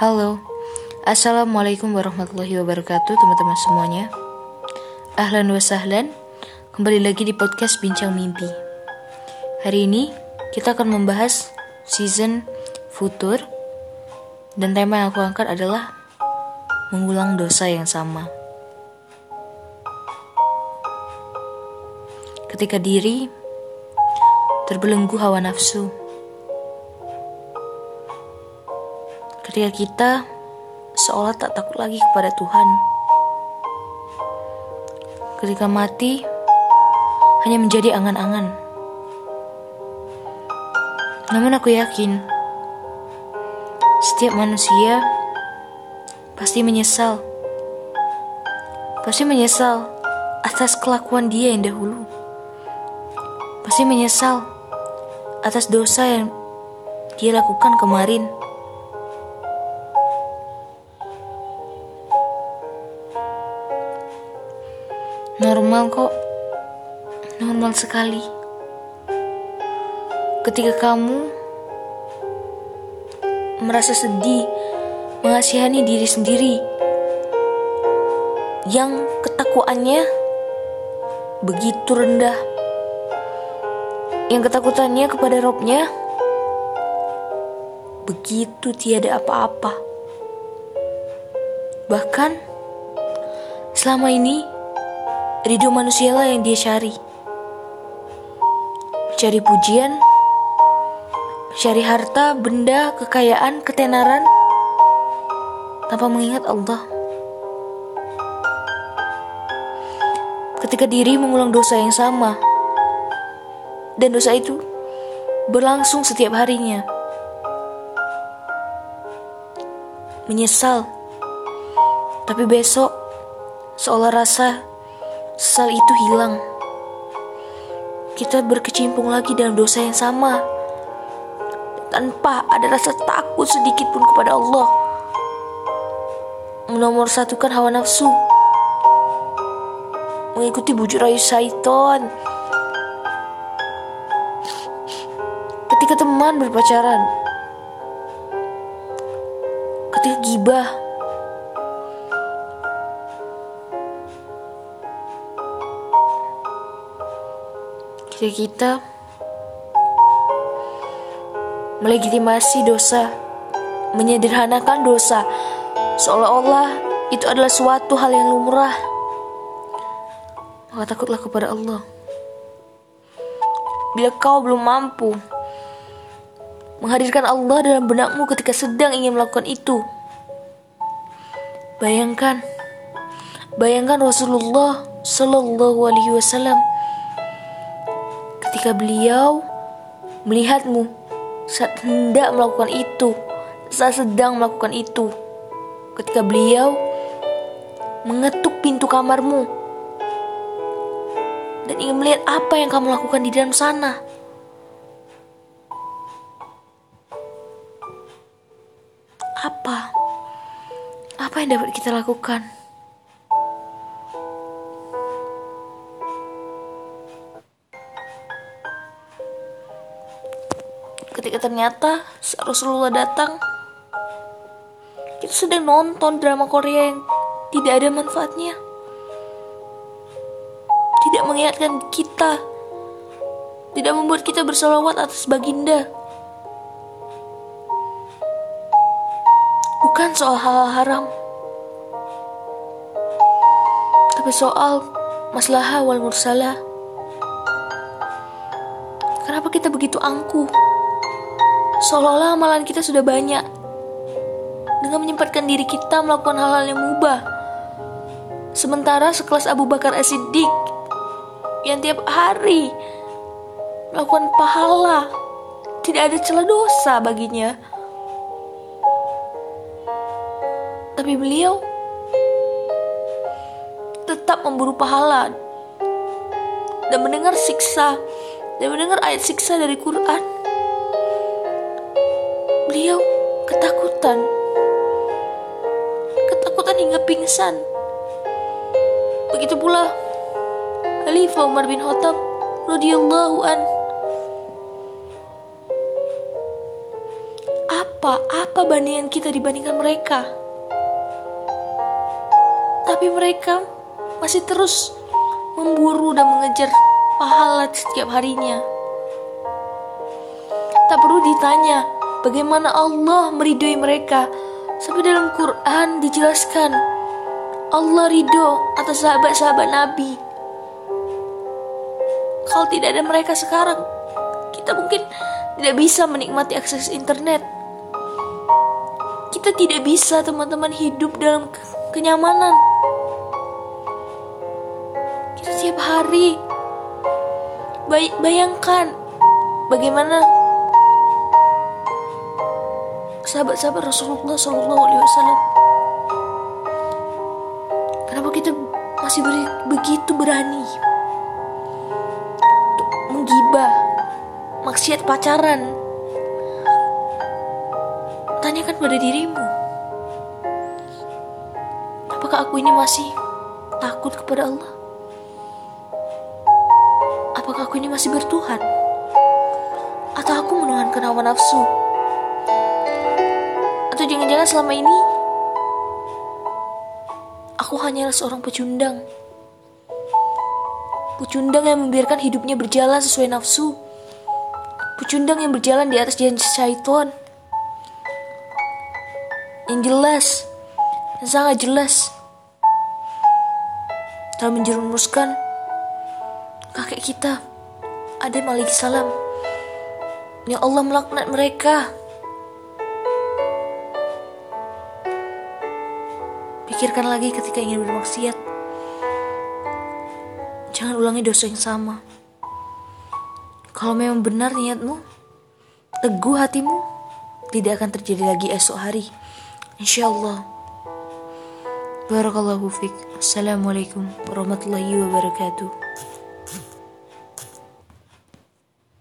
Halo, Assalamualaikum warahmatullahi wabarakatuh teman-teman semuanya. Ahlan wa sahlan, kembali lagi di podcast Bincang Mimpi. Hari ini kita akan membahas season futur Dan tema yang aku angkat adalah mengulang dosa yang sama. Ketika diri terbelenggu hawa nafsu Ketika kita seolah tak takut lagi kepada Tuhan. Ketika mati hanya menjadi angan-angan. Namun aku yakin setiap manusia pasti menyesal. Pasti menyesal atas kelakuan dia yang dahulu. Pasti menyesal atas dosa yang dia lakukan kemarin. Normal kok. Normal sekali. Ketika kamu merasa sedih, mengasihani diri sendiri yang ketakuannya begitu rendah. Yang ketakutannya kepada robnya begitu tiada apa-apa. Bahkan selama ini Ridho manusialah yang dia cari. Cari pujian, cari harta, benda, kekayaan, ketenaran, tanpa mengingat Allah. Ketika diri mengulang dosa yang sama, dan dosa itu berlangsung setiap harinya. Menyesal, tapi besok seolah rasa sesal itu hilang. Kita berkecimpung lagi dalam dosa yang sama. Tanpa ada rasa takut sedikit pun kepada Allah. Menomor satukan hawa nafsu. Mengikuti bujuk rayu syaitan. Ketika teman berpacaran. Ketika gibah ketika kita melegitimasi dosa, menyederhanakan dosa, seolah-olah itu adalah suatu hal yang lumrah. Maka takutlah kepada Allah. Bila kau belum mampu menghadirkan Allah dalam benakmu ketika sedang ingin melakukan itu, bayangkan, bayangkan Rasulullah Shallallahu Alaihi Wasallam ketika beliau melihatmu saat hendak melakukan itu, saat sedang melakukan itu, ketika beliau mengetuk pintu kamarmu dan ingin melihat apa yang kamu lakukan di dalam sana. Apa? Apa yang dapat kita lakukan? Ketika ternyata Rasulullah datang. Kita sedang nonton drama Korea yang tidak ada manfaatnya. Tidak mengingatkan kita. Tidak membuat kita bersolawat atas baginda. Bukan soal hal, -hal haram. Tapi soal masalah wal mursalah. Kenapa kita begitu angkuh Seolah-olah amalan kita sudah banyak. Dengan menyempatkan diri kita melakukan hal-hal yang mubah. Sementara sekelas Abu Bakar As-Siddiq yang tiap hari melakukan pahala, tidak ada celah dosa baginya. Tapi beliau tetap memburu pahala dan mendengar siksa dan mendengar ayat siksa dari Quran Beliau ketakutan. Ketakutan hingga pingsan. Begitu pula Khalifah Umar bin Khattab radhiyallahu an. Apa apa? Bandingan kita dibandingkan mereka? Tapi mereka masih terus memburu dan mengejar pahala setiap harinya. Tak perlu ditanya bagaimana Allah meridhoi mereka. Sampai dalam Quran dijelaskan Allah ridho atas sahabat-sahabat Nabi. Kalau tidak ada mereka sekarang, kita mungkin tidak bisa menikmati akses internet. Kita tidak bisa teman-teman hidup dalam kenyamanan. Kita tiap hari bay bayangkan bagaimana sahabat-sahabat Rasulullah Shallallahu Alaihi Wasallam. Kenapa kita masih beri, begitu berani untuk menggibah, maksiat pacaran? Tanyakan pada dirimu, apakah aku ini masih takut kepada Allah? Apakah aku ini masih bertuhan? Atau aku menuhankan hawa nafsu? Atau jangan-jangan selama ini aku hanyalah seorang pecundang. Pecundang yang membiarkan hidupnya berjalan sesuai nafsu. Pecundang yang berjalan di atas janji syaitan. Yang jelas, yang sangat jelas. Telah menjerumuskan kakek kita, Adam alaihissalam. Ya Allah melaknat mereka. Pikirkan lagi ketika ingin bermaksiat. Jangan ulangi dosa yang sama. Kalau memang benar niatmu, teguh hatimu, tidak akan terjadi lagi esok hari. Insya Allah. Barakallahu fiqh. Assalamualaikum warahmatullahi wabarakatuh.